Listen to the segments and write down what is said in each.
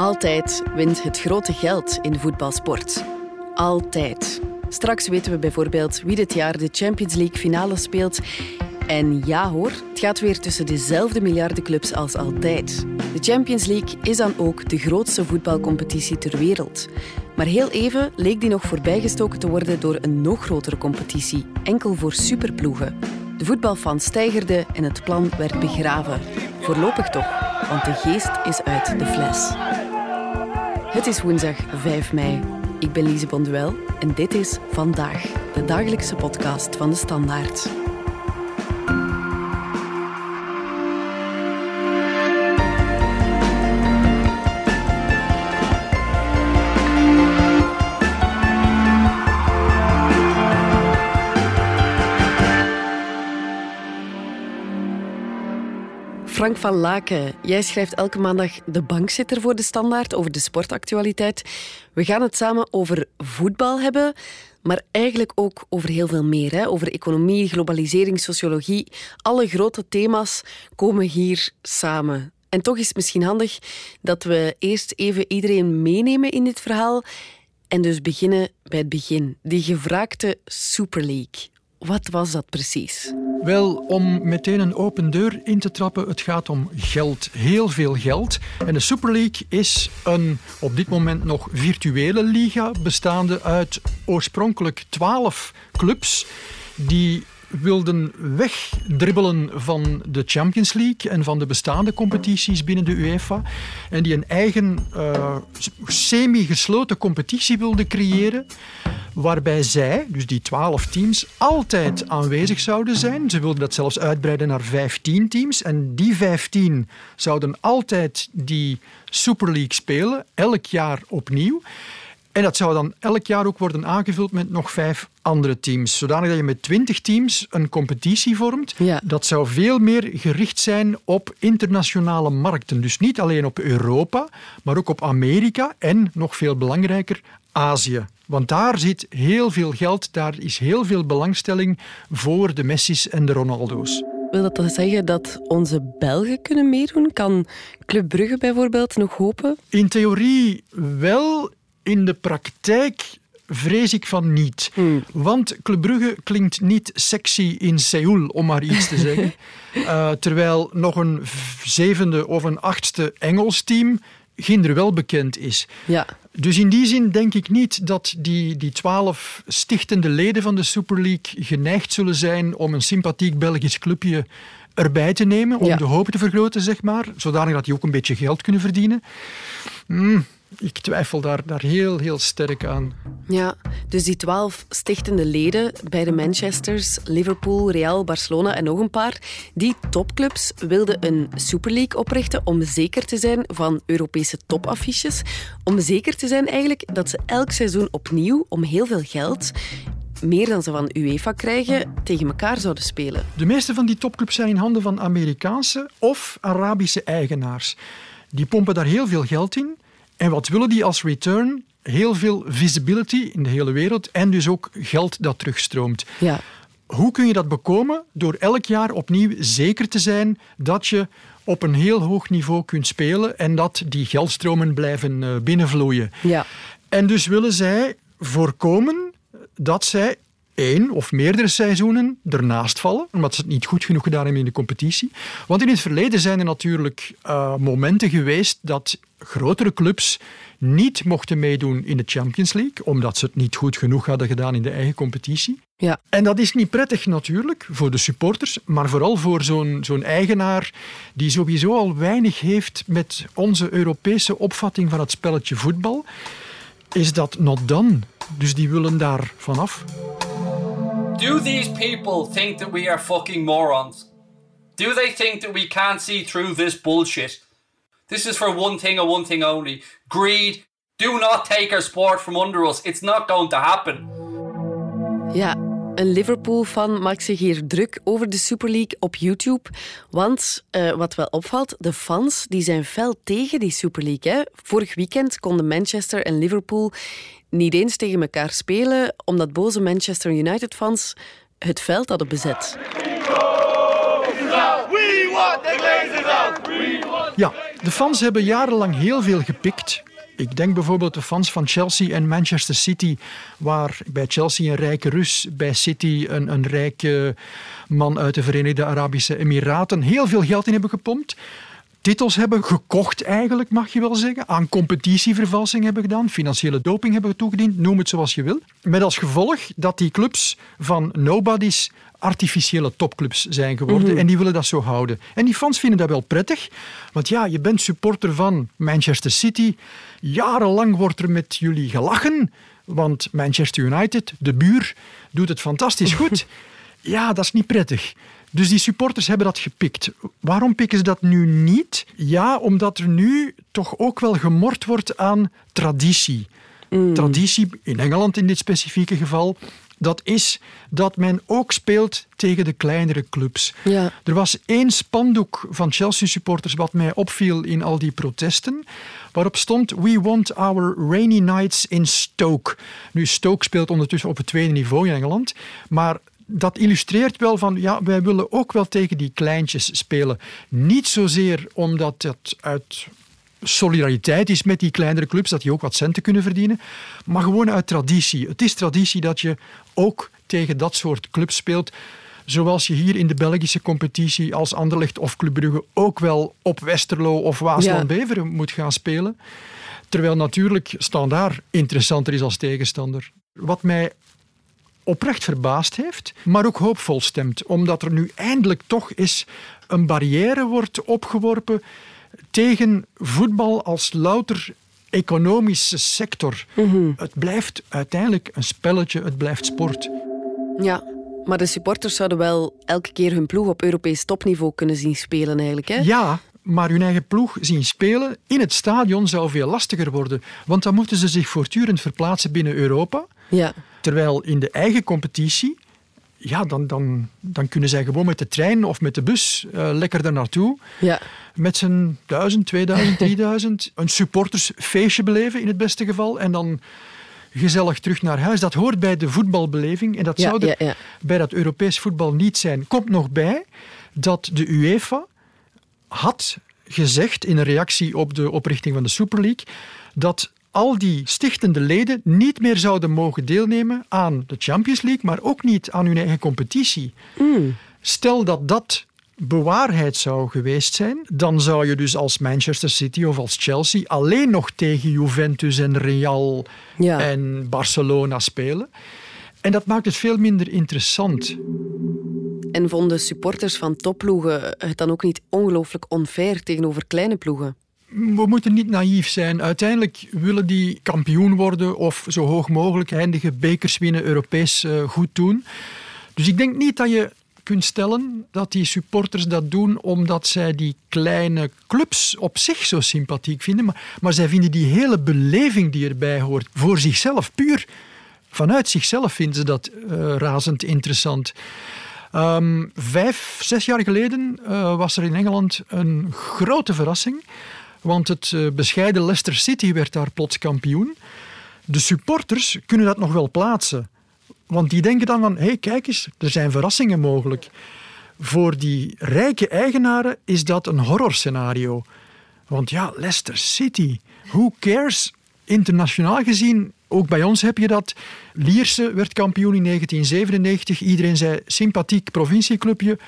Altijd wint het grote geld in voetbalsport. Altijd. Straks weten we bijvoorbeeld wie dit jaar de Champions League finale speelt. En ja hoor, het gaat weer tussen dezelfde miljardenclubs als altijd. De Champions League is dan ook de grootste voetbalcompetitie ter wereld. Maar heel even leek die nog voorbijgestoken te worden door een nog grotere competitie, enkel voor superploegen. De voetbalfans stijgerden en het plan werd begraven. Voorlopig toch, want de geest is uit de fles. Het is woensdag 5 mei. Ik ben Lise Bonduel en dit is Vandaag, de dagelijkse podcast van de Standaard. Frank van Laken, jij schrijft elke maandag de bankzitter voor de Standaard over de sportactualiteit. We gaan het samen over voetbal hebben, maar eigenlijk ook over heel veel meer. Hè? Over economie, globalisering, sociologie. Alle grote thema's komen hier samen. En toch is het misschien handig dat we eerst even iedereen meenemen in dit verhaal en dus beginnen bij het begin. Die gevraagde Super League. Wat was dat precies? Wel, om meteen een open deur in te trappen, het gaat om geld. Heel veel geld. En de Super League is een op dit moment nog virtuele liga, bestaande uit oorspronkelijk twaalf clubs die wilden wegdribbelen van de Champions League en van de bestaande competities binnen de UEFA. En die een eigen uh, semi-gesloten competitie wilden creëren. Waarbij zij, dus die twaalf teams, altijd aanwezig zouden zijn. Ze wilden dat zelfs uitbreiden naar vijftien teams. En die vijftien zouden altijd die Super League spelen, elk jaar opnieuw. En dat zou dan elk jaar ook worden aangevuld met nog vijf andere teams. Zodanig dat je met twintig teams een competitie vormt. Ja. Dat zou veel meer gericht zijn op internationale markten. Dus niet alleen op Europa, maar ook op Amerika en, nog veel belangrijker, Azië. Want daar zit heel veel geld, daar is heel veel belangstelling voor de Messi's en de Ronaldo's. Wil dat dan zeggen dat onze Belgen kunnen meedoen? Kan Club Brugge bijvoorbeeld nog hopen? In theorie wel, in de praktijk vrees ik van niet. Hmm. Want Club Brugge klinkt niet sexy in Seoul, om maar iets te zeggen. Uh, terwijl nog een zevende of een achtste Engels team ginder wel bekend is. Ja. Dus in die zin denk ik niet dat die, die twaalf stichtende leden van de Super League geneigd zullen zijn om een sympathiek Belgisch clubje erbij te nemen, om Ja. de hoop te vergroten, zeg maar, zodanig dat die ook een beetje geld kunnen verdienen. Hmm, ik twijfel daar, daar heel, heel sterk aan. Ja, dus die twaalf stichtende leden bij de Manchesters, Liverpool, Real, Barcelona en nog een paar, die topclubs wilden een Super League oprichten om zeker te zijn van Europese topaffiches. Om zeker te zijn eigenlijk dat ze elk seizoen opnieuw om heel veel geld, meer dan ze van UEFA krijgen, tegen elkaar zouden spelen. De meeste van die topclubs zijn in handen van Amerikaanse of Arabische eigenaars. Die pompen daar heel veel geld in. En wat willen die als return? Heel veel visibility in de hele wereld en dus ook geld dat terugstroomt. Ja. Hoe kun je dat bekomen? Door elk jaar opnieuw zeker te zijn dat je op een heel hoog niveau kunt spelen en dat die geldstromen blijven eh, binnenvloeien. Ja. En dus willen zij voorkomen dat zij één of meerdere seizoenen ernaast vallen, omdat ze het niet goed genoeg gedaan hebben in de competitie. Want in het verleden zijn er natuurlijk eh, momenten geweest dat grotere clubs niet mochten meedoen in de Champions League, omdat ze het niet goed genoeg hadden gedaan in de eigen competitie. Ja. En dat is niet prettig natuurlijk voor de supporters, maar vooral voor zo'n zo'n eigenaar die sowieso al weinig heeft met onze Europese opvatting van het spelletje voetbal, is dat not done. Dus die willen daar vanaf. Do these people think that we are fucking morons? Do they think that we can't see through this bullshit? This is for one thing and one thing only greed. Do not take our sport from under us. It's not going to happen. Ja, een Liverpool-fan maakt zich hier druk over de Super League op YouTube. Want eh, wat wel opvalt, de fans die zijn fel tegen die Super League. Vorig weekend konden Manchester en Liverpool niet eens tegen elkaar spelen, omdat boze Manchester United-fans het veld hadden bezet. Ja, De fans hebben jarenlang heel veel gepikt. Ik denk bijvoorbeeld de fans van Chelsea en Manchester City, waar bij Chelsea een rijke Rus, bij City een, een rijke man uit de Verenigde Arabische Emiraten heel veel geld in hebben gepompt titels hebben gekocht, eigenlijk, mag je wel zeggen. Aan competitievervalsing hebben gedaan, financiële doping hebben toegediend, noem het zoals je wil. Met als gevolg dat die clubs van nobodies artificiële topclubs zijn geworden. Mhm. En die willen dat zo houden. En die fans vinden dat wel prettig. Want ja, je bent supporter van Manchester City. Jarenlang wordt er met jullie gelachen. Want Manchester United, de buur, doet het fantastisch goed. Ja, dat is niet prettig. Dus die supporters hebben dat gepikt. Waarom pikken ze dat nu niet? Ja, omdat er nu toch ook wel gemord wordt aan traditie. Mm. Traditie, in Engeland in dit specifieke geval, dat is dat men ook speelt tegen de kleinere clubs. Ja. Er was één spandoek van Chelsea-supporters wat mij opviel in al die protesten, waarop stond We want our rainy nights in Stoke. Nu, Stoke speelt ondertussen op het tweede niveau in Engeland, maar dat illustreert wel van, ja, wij willen ook wel tegen die kleintjes spelen. Niet zozeer omdat het uit solidariteit is met die kleinere clubs, dat die ook wat centen kunnen verdienen, maar gewoon uit traditie. Het is traditie dat je ook tegen dat soort clubs speelt. Zoals je hier in de Belgische competitie als Anderlecht of Club Brugge ook wel op Westerlo of Waasland-Beveren moet gaan spelen. Terwijl natuurlijk Standaard interessanter is als tegenstander. Wat mij oprecht verbaasd heeft, maar ook hoopvol stemt. Omdat er nu eindelijk toch eens een barrière wordt opgeworpen tegen voetbal als louter economische sector. Mhm. Het blijft uiteindelijk een spelletje, het blijft sport. Ja, maar de supporters zouden wel elke keer hun ploeg op Europees topniveau kunnen zien spelen eigenlijk, hè? Ja, maar hun eigen ploeg zien spelen in het stadion zou veel lastiger worden. Want dan moeten ze zich voortdurend verplaatsen binnen Europa. Ja. Terwijl in de eigen competitie, ja, dan, dan, dan kunnen zij gewoon met de trein of met de bus uh, lekker daar naartoe. Ja. Met z'n 1000, 2000, 3000 een supportersfeestje beleven in het beste geval. En dan gezellig terug naar huis. Dat hoort bij de voetbalbeleving en dat zou er bij dat Europees voetbal niet zijn. Komt nog bij dat de UEFA had gezegd in een reactie op de oprichting van de Super League dat al die stichtende leden niet meer zouden mogen deelnemen aan de Champions League, maar ook niet aan hun eigen competitie. Mm. Stel dat dat bewaarheid zou geweest zijn, dan zou je dus als Manchester City of als Chelsea alleen nog tegen Juventus en Real en Barcelona spelen. En dat maakt het veel minder interessant. En vonden supporters van topploegen het dan ook niet ongelooflijk onfair tegenover kleine ploegen? We moeten niet naïef zijn. Uiteindelijk willen die kampioen worden of zo hoog mogelijk eindigen, bekers winnen, Europees uh, goed doen. Dus ik denk niet dat je kunt stellen dat die supporters dat doen omdat zij die kleine clubs op zich zo sympathiek vinden, maar, zij vinden die hele beleving die erbij hoort voor zichzelf, puur vanuit zichzelf vinden ze dat uh, razend interessant. Um, vijf, zes jaar geleden uh, was er in Engeland een grote verrassing. Want het uh, bescheiden Leicester City werd daar plots kampioen. De supporters kunnen dat nog wel plaatsen. Want die denken dan van, hé hey, kijk eens, er zijn verrassingen mogelijk. Voor die rijke eigenaren is dat een horrorscenario. Want ja, Leicester City, who cares? Internationaal gezien, ook bij ons heb je dat. Lierse werd kampioen in 1997. Iedereen zei, sympathiek provincieclubje.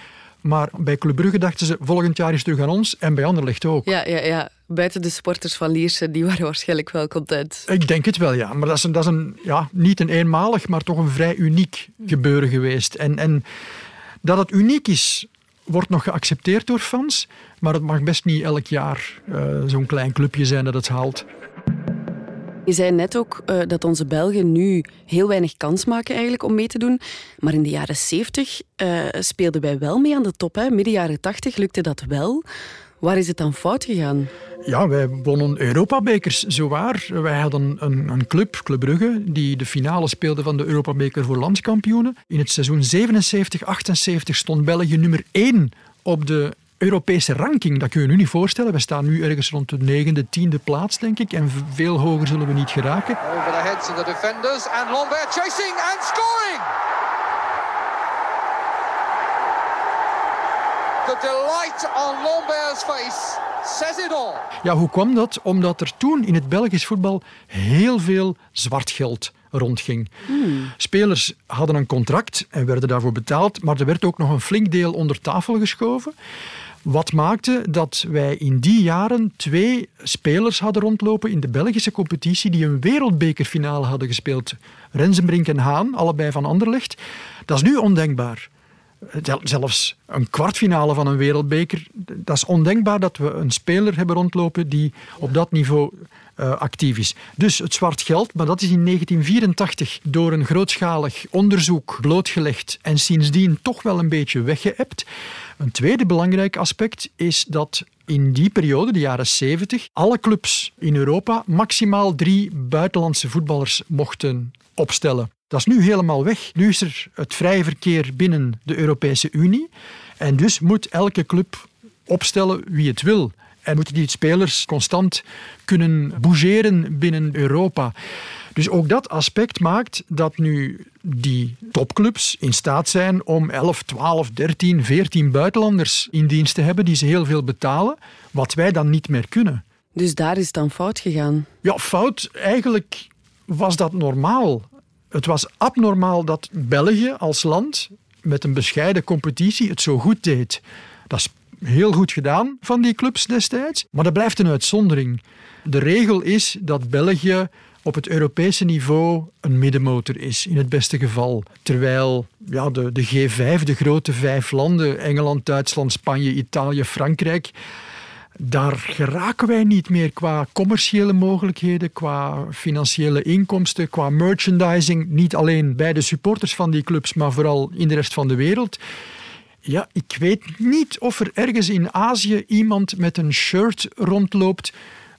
Maar bij Club Brugge dachten ze, volgend jaar is het terug aan ons. En bij ligt ook. Ja, ja, ja. Buiten de sporters van Lierse, die waren waarschijnlijk wel content. Ik denk het wel, ja. Maar dat is, een, dat is een, ja, niet een eenmalig, maar toch een vrij uniek gebeuren geweest. En, en dat het uniek is, wordt nog geaccepteerd door fans. Maar het mag best niet elk jaar uh, zo'n klein clubje zijn dat het haalt. Je zei net ook uh, dat onze Belgen nu heel weinig kans maken eigenlijk om mee te doen. Maar in de jaren 70 uh, speelden wij wel mee aan de top. Hè? Midden jaren 80 lukte dat wel. Waar is het dan fout gegaan? Ja, wij wonnen Europabekers, zowaar. Wij hadden een, een club, Club Brugge, die de finale speelde van de Europabeker voor landskampioenen. In het seizoen 77-78 stond België nummer 1 op de Europese ranking. Dat kun je nu niet voorstellen. We staan nu ergens rond de negende, tiende plaats, denk ik. En veel hoger zullen we niet geraken. Over the heads of the defenders and Lambert chasing and scoring! The delight on Lambert's face says it all. Ja, hoe kwam dat? Omdat er toen in het Belgisch voetbal heel veel zwart geld rondging. Spelers hadden een contract en werden daarvoor betaald, maar er werd ook nog een flink deel onder tafel geschoven. Wat maakte dat wij in die jaren twee spelers hadden rondlopen in de Belgische competitie die een wereldbekerfinale hadden gespeeld. Rensenbrink en Haan, allebei van Anderlecht. Dat is nu ondenkbaar. Zelfs een kwartfinale van een wereldbeker. Dat is ondenkbaar dat we een speler hebben rondlopen die op dat niveau uh, actief is. Dus het zwart geld, maar dat is in 1984 door een grootschalig onderzoek blootgelegd en sindsdien toch wel een beetje weggeëpt. Een tweede belangrijk aspect is dat in die periode, de jaren 70, alle clubs in Europa maximaal drie buitenlandse voetballers mochten opstellen. Dat is nu helemaal weg. Nu is er het vrije verkeer binnen de Europese Unie. En dus moet elke club opstellen wie het wil. En moeten die spelers constant kunnen bougeren binnen Europa. Dus ook dat aspect maakt dat nu die topclubs in staat zijn om 11, 12, 13, 14 buitenlanders in dienst te hebben die ze heel veel betalen, wat wij dan niet meer kunnen. Dus daar is dan fout gegaan? Ja, fout. Eigenlijk was dat normaal. Het was abnormaal dat België als land met een bescheiden competitie het zo goed deed. Dat is heel goed gedaan van die clubs destijds, maar dat blijft een uitzondering. De regel is dat België op het Europese niveau een middenmotor is, in het beste geval. Terwijl ja, de, de G5, de grote vijf landen, Engeland, Duitsland, Spanje, Italië, Frankrijk, daar geraken wij niet meer qua commerciële mogelijkheden, qua financiële inkomsten, qua merchandising. Niet alleen bij de supporters van die clubs, maar vooral in de rest van de wereld. Ja, ik weet niet of er ergens in Azië iemand met een shirt rondloopt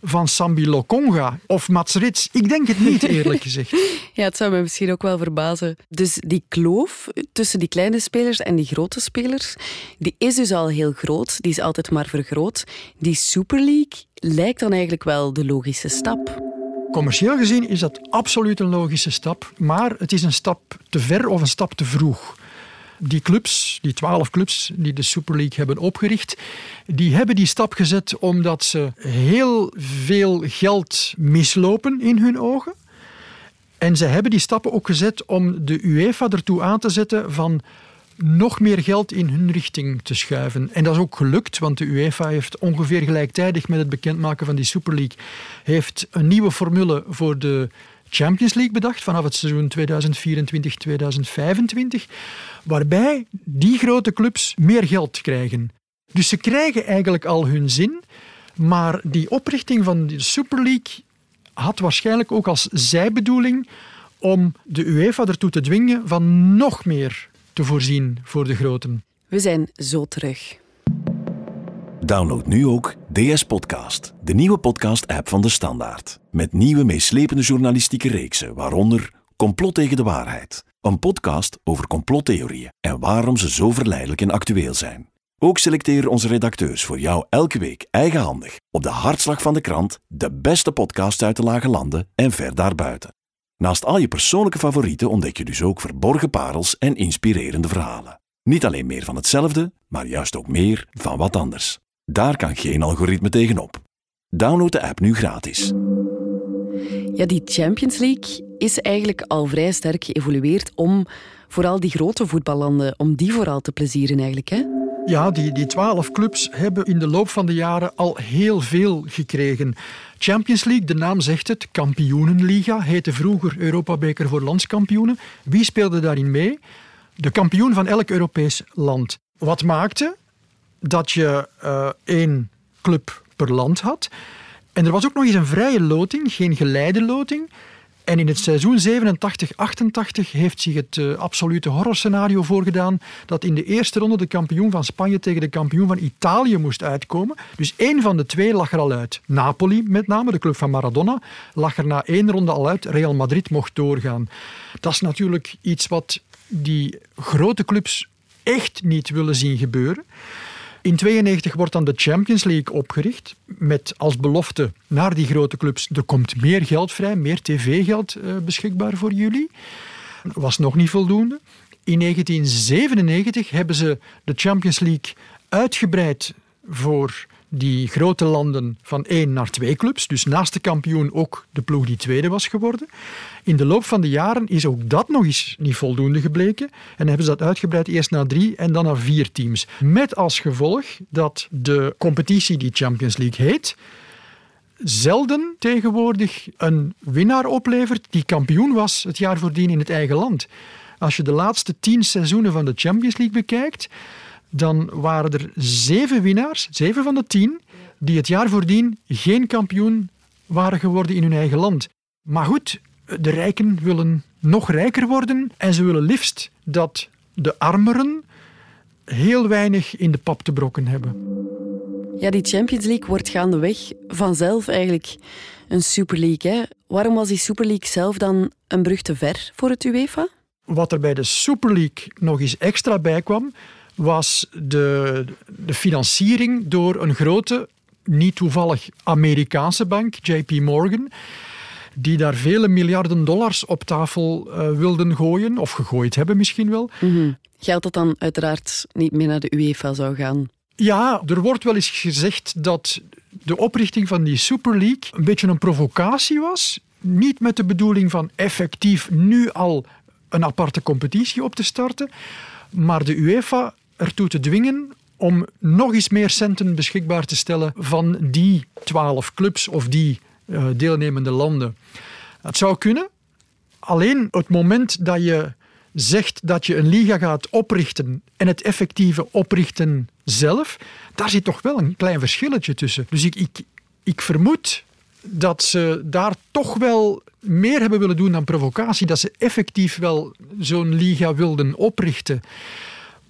van Sambi Lokonga of Mats Rits. Ik denk het niet, eerlijk gezegd. ja, het zou me misschien ook wel verbazen. Dus die kloof tussen die kleine spelers en die grote spelers, die is dus al heel groot. Die is altijd maar vergroot. Die Super League lijkt dan eigenlijk wel de logische stap. Commercieel gezien is dat absoluut een logische stap, maar het is een stap te ver of een stap te vroeg die clubs, die twaalf clubs die de Super League hebben opgericht, die hebben die stap gezet omdat ze heel veel geld mislopen in hun ogen. En ze hebben die stappen ook gezet om de UEFA ertoe aan te zetten van nog meer geld in hun richting te schuiven. En dat is ook gelukt, want de UEFA heeft ongeveer gelijktijdig met het bekendmaken van die Super League heeft een nieuwe formule voor de Champions League bedacht vanaf het seizoen 2024-2025, waarbij die grote clubs meer geld krijgen. Dus ze krijgen eigenlijk al hun zin, maar die oprichting van de Super League had waarschijnlijk ook als zijbedoeling om de UEFA ertoe te dwingen van nog meer te voorzien voor de groten. We zijn zo terug. Download nu ook DS Podcast, de nieuwe podcast-app van de Standaard. Met nieuwe meeslepende journalistieke reeksen, waaronder Complot tegen de waarheid. Een podcast over complottheorieën en waarom ze zo verleidelijk en actueel zijn. Ook selecteren onze redacteurs voor jou elke week eigenhandig op de hartslag van de krant de beste podcasts uit de lage landen en ver daarbuiten. Naast al je persoonlijke favorieten ontdek je dus ook verborgen parels en inspirerende verhalen. Niet alleen meer van hetzelfde, maar juist ook meer van wat anders. Daar kan geen algoritme tegenop. Download de app nu gratis. Ja, die Champions League is eigenlijk al vrij sterk geëvolueerd om vooral die grote voetballanden, om die vooral te plezieren eigenlijk, hè? Ja, die, die twaalf clubs hebben in de loop van de jaren al heel veel gekregen. Champions League, de naam zegt het, kampioenenliga, heette vroeger Europabeker voor landskampioenen. Wie speelde daarin mee? De kampioen van elk Europees land. Wat maakte dat je uh, één club per land had. En er was ook nog eens een vrije loting, geen geleide loting. En in het seizoen 87-88 heeft zich het uh, absolute horrorscenario voorgedaan dat in de eerste ronde de kampioen van Spanje tegen de kampioen van Italië moest uitkomen. Dus één van de twee lag er al uit. Napoli met name, de club van Maradona, lag er na één ronde al uit. Real Madrid mocht doorgaan. Dat is natuurlijk iets wat die grote clubs echt niet willen zien gebeuren. In 92 wordt dan de Champions League opgericht met als belofte naar die grote clubs er komt meer geld vrij, meer tv-geld uh, beschikbaar voor jullie. Was nog niet voldoende. In 1997 hebben ze de Champions League uitgebreid voor die grote landen van één naar twee clubs. Dus naast de kampioen ook de ploeg die tweede was geworden. In de loop van de jaren is ook dat nog eens niet voldoende gebleken. En hebben ze dat uitgebreid eerst naar drie en dan naar vier teams. Met als gevolg dat de competitie die Champions League heet, zelden tegenwoordig een winnaar oplevert die kampioen was het jaar voordien in het eigen land. Als je de laatste tien seizoenen van de Champions League bekijkt, dan waren er zeven winnaars, zeven van de tien, die het jaar voordien geen kampioen waren geworden in hun eigen land. Maar goed, de rijken willen nog rijker worden en ze willen liefst dat de armeren heel weinig in de pap te brokken hebben. Ja, die Champions League wordt gaandeweg vanzelf eigenlijk een Super League. Hè? Waarom was die Super League zelf dan een brug te ver voor het UEFA? Wat er bij de Super League nog eens extra bij kwam, was de, de financiering door een grote, niet toevallig Amerikaanse bank, JP Morgan, die daar vele miljarden dollars op tafel uh, wilden gooien, of gegooid hebben misschien wel. Mm Geld dat dan uiteraard niet meer naar de UEFA zou gaan. Ja, er wordt wel eens gezegd dat de oprichting van die Super League een beetje een provocatie was. Niet met de bedoeling van effectief nu al een aparte competitie op te starten, maar de UEFA ertoe te dwingen om nog eens meer centen beschikbaar te stellen van die twaalf clubs of die uh, deelnemende landen. Het zou kunnen. Alleen het moment dat je zegt dat je een liga gaat oprichten en het effectieve oprichten zelf, daar zit toch wel een klein verschilletje tussen. Dus ik, ik vermoed dat ze daar toch wel meer hebben willen doen dan provocatie, dat ze effectief wel zo'n liga wilden oprichten.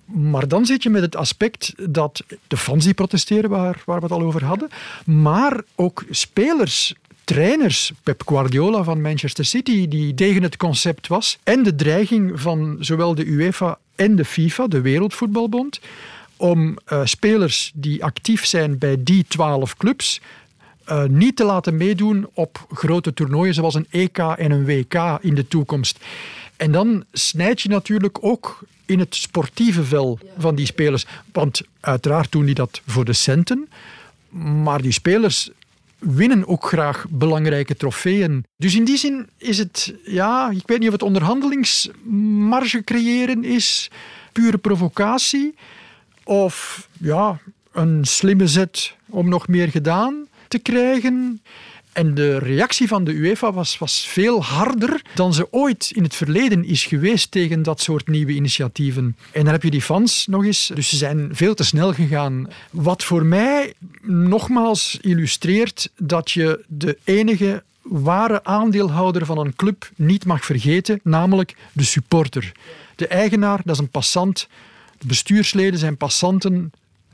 Maar dan zit je met het aspect dat de fans die protesteren, waar, waar we het al over hadden, maar ook spelers trainers, Pep Guardiola van Manchester City, die tegen het concept was, en de dreiging van zowel de UEFA en de FIFA, de Wereldvoetbalbond, om uh, spelers die actief zijn bij die twaalf clubs uh, niet te laten meedoen op grote toernooien zoals een EK en een WK in de toekomst. En dan snijd je natuurlijk ook in het sportieve vel van die spelers. Want uiteraard doen die dat voor de centen. Maar die spelers winnen ook graag belangrijke trofeeën. Dus in die zin is het, ja, ik weet niet of het onderhandelingsmarge creëren is, pure provocatie, of ja, een slimme zet om nog meer gedaan te krijgen. En de reactie van de UEFA was, was veel harder dan ze ooit in het verleden is geweest tegen dat soort nieuwe initiatieven. En dan heb je die fans nog eens, dus ze zijn veel te snel gegaan. Wat voor mij nogmaals illustreert dat je de enige ware aandeelhouder van een club niet mag vergeten, namelijk de supporter. De eigenaar, dat is een passant. De bestuursleden zijn passanten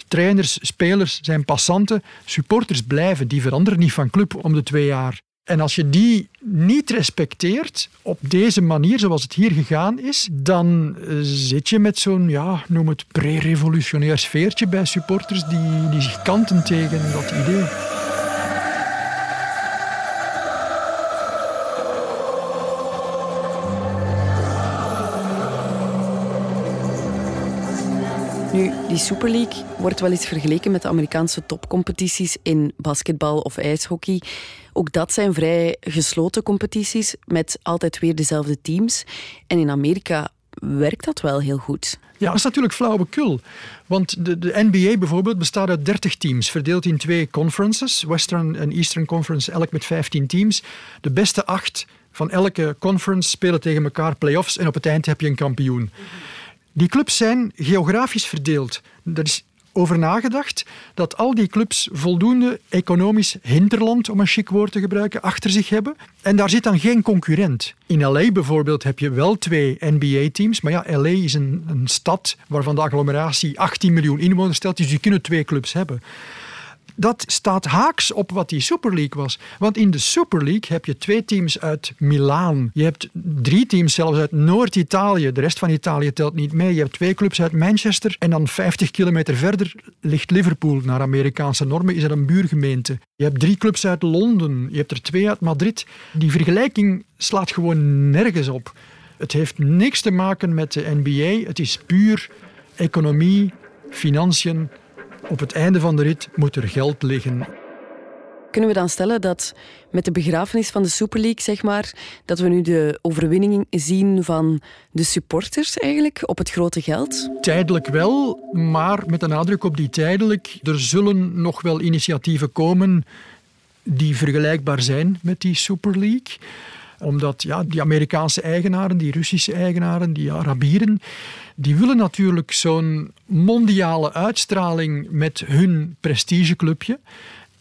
trainers, spelers zijn passanten, supporters blijven, die veranderen niet van club om de twee jaar. En als je die niet respecteert op deze manier, zoals het hier gegaan is, dan eh, zit je met zo'n, ja, noem het pre-revolutionair sfeertje bij supporters die, die zich kanten tegen dat idee. Nu, die Super League wordt wel eens vergeleken met de Amerikaanse topcompetities in basketbal of ijshockey. Ook dat zijn vrij gesloten competities met altijd weer dezelfde teams. En in Amerika werkt dat wel heel goed. Ja, dat is natuurlijk flauwekul. Want de, de NBA bijvoorbeeld bestaat uit 30 teams, verdeeld in twee conferences, Western en Eastern Conference, elk met 15 teams. De beste acht van elke conference spelen tegen elkaar playoffs en op het eind heb je een kampioen. Die clubs zijn geografisch verdeeld. Er is over nagedacht dat al die clubs voldoende economisch hinterland, om een chic woord te gebruiken, achter zich hebben. En daar zit dan geen concurrent. In LA bijvoorbeeld heb je wel twee NBA-teams, maar ja, LA is een, een stad waarvan de agglomeratie 18 miljoen inwoners stelt, dus die kunnen twee clubs hebben dat staat haaks op wat die Super League was. Want in de Super League heb je twee teams uit Milaan. Je hebt drie teams zelfs uit Noord-Italië. De rest van Italië telt niet mee. Je hebt twee clubs uit Manchester. En dan 50 kilometer verder ligt Liverpool. Naar Amerikaanse normen is dat een buurgemeente. Je hebt drie clubs uit Londen. Je hebt er twee uit Madrid. Die vergelijking slaat gewoon nergens op. Het heeft niks te maken met de NBA. Het is puur economie, financiën op het einde van de rit moet er geld liggen. Kunnen we dan stellen dat met de begrafenis van de Super League, zeg maar, dat we nu de overwinning zien van de supporters eigenlijk op het grote geld? Tijdelijk wel, maar met een nadruk op die tijdelijk. Er zullen nog wel initiatieven komen die vergelijkbaar zijn met die Super League omdat ja, die Amerikaanse eigenaren, die Russische eigenaren, die Arabieren, die willen natuurlijk zo'n mondiale uitstraling met hun prestigeclubje.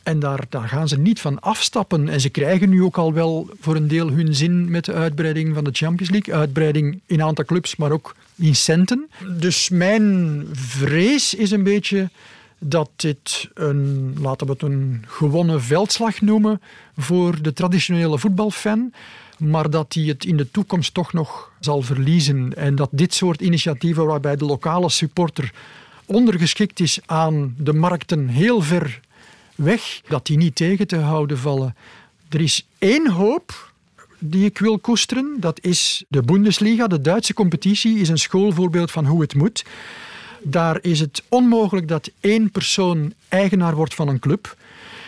En daar, daar gaan ze niet van afstappen. En ze krijgen nu ook al wel voor een deel hun zin met de uitbreiding van de Champions League. Uitbreiding in aantal clubs, maar ook in centen. Dus mijn vrees is een beetje dat dit een, laten we het een gewonnen veldslag noemen voor de traditionele voetbalfan maar dat hij het in de toekomst toch nog zal verliezen. En dat dit soort initiatieven, waarbij de lokale supporter ondergeschikt is aan de markten heel ver weg, dat die niet tegen te houden vallen. Er is één hoop die ik wil koesteren. Dat is de Bundesliga, de Duitse competitie, is een schoolvoorbeeld van hoe het moet. Daar is het onmogelijk dat één persoon eigenaar wordt van een club.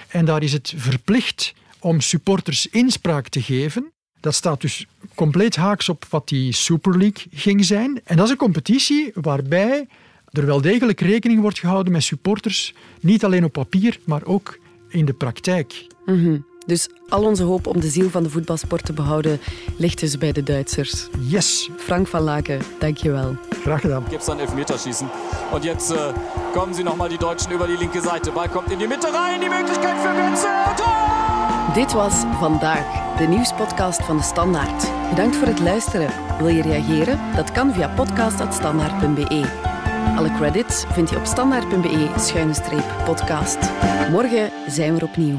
En daar is het verplicht om supporters inspraak te geven. Dat staat dus compleet haaks op wat die Super League ging zijn. En dat is een competitie waarbij er wel degelijk rekening wordt gehouden met supporters. Niet alleen op papier, maar ook in de praktijk. Mhm. Dus al onze hoop om de ziel van de voetbalsport te behouden ligt dus bij de Duitsers. Yes. Frank van Laken, dankjewel. Graag gedaan. Gibt es dan Elfmeterschießen. Und jetzt äh, kommen sie nochmal die Deutschen über die linke Seite. Ball kommt in die Mitte rein, die Möglichkeit für Götze. Dit was Vandaag, de nieuwspodcast van de Standaard. Bedankt voor het luisteren. Wil je reageren? Dat kan via podcast.standaard.be. Alle credits vind je op standaard.be-podcast. Morgen zijn we er opnieuw.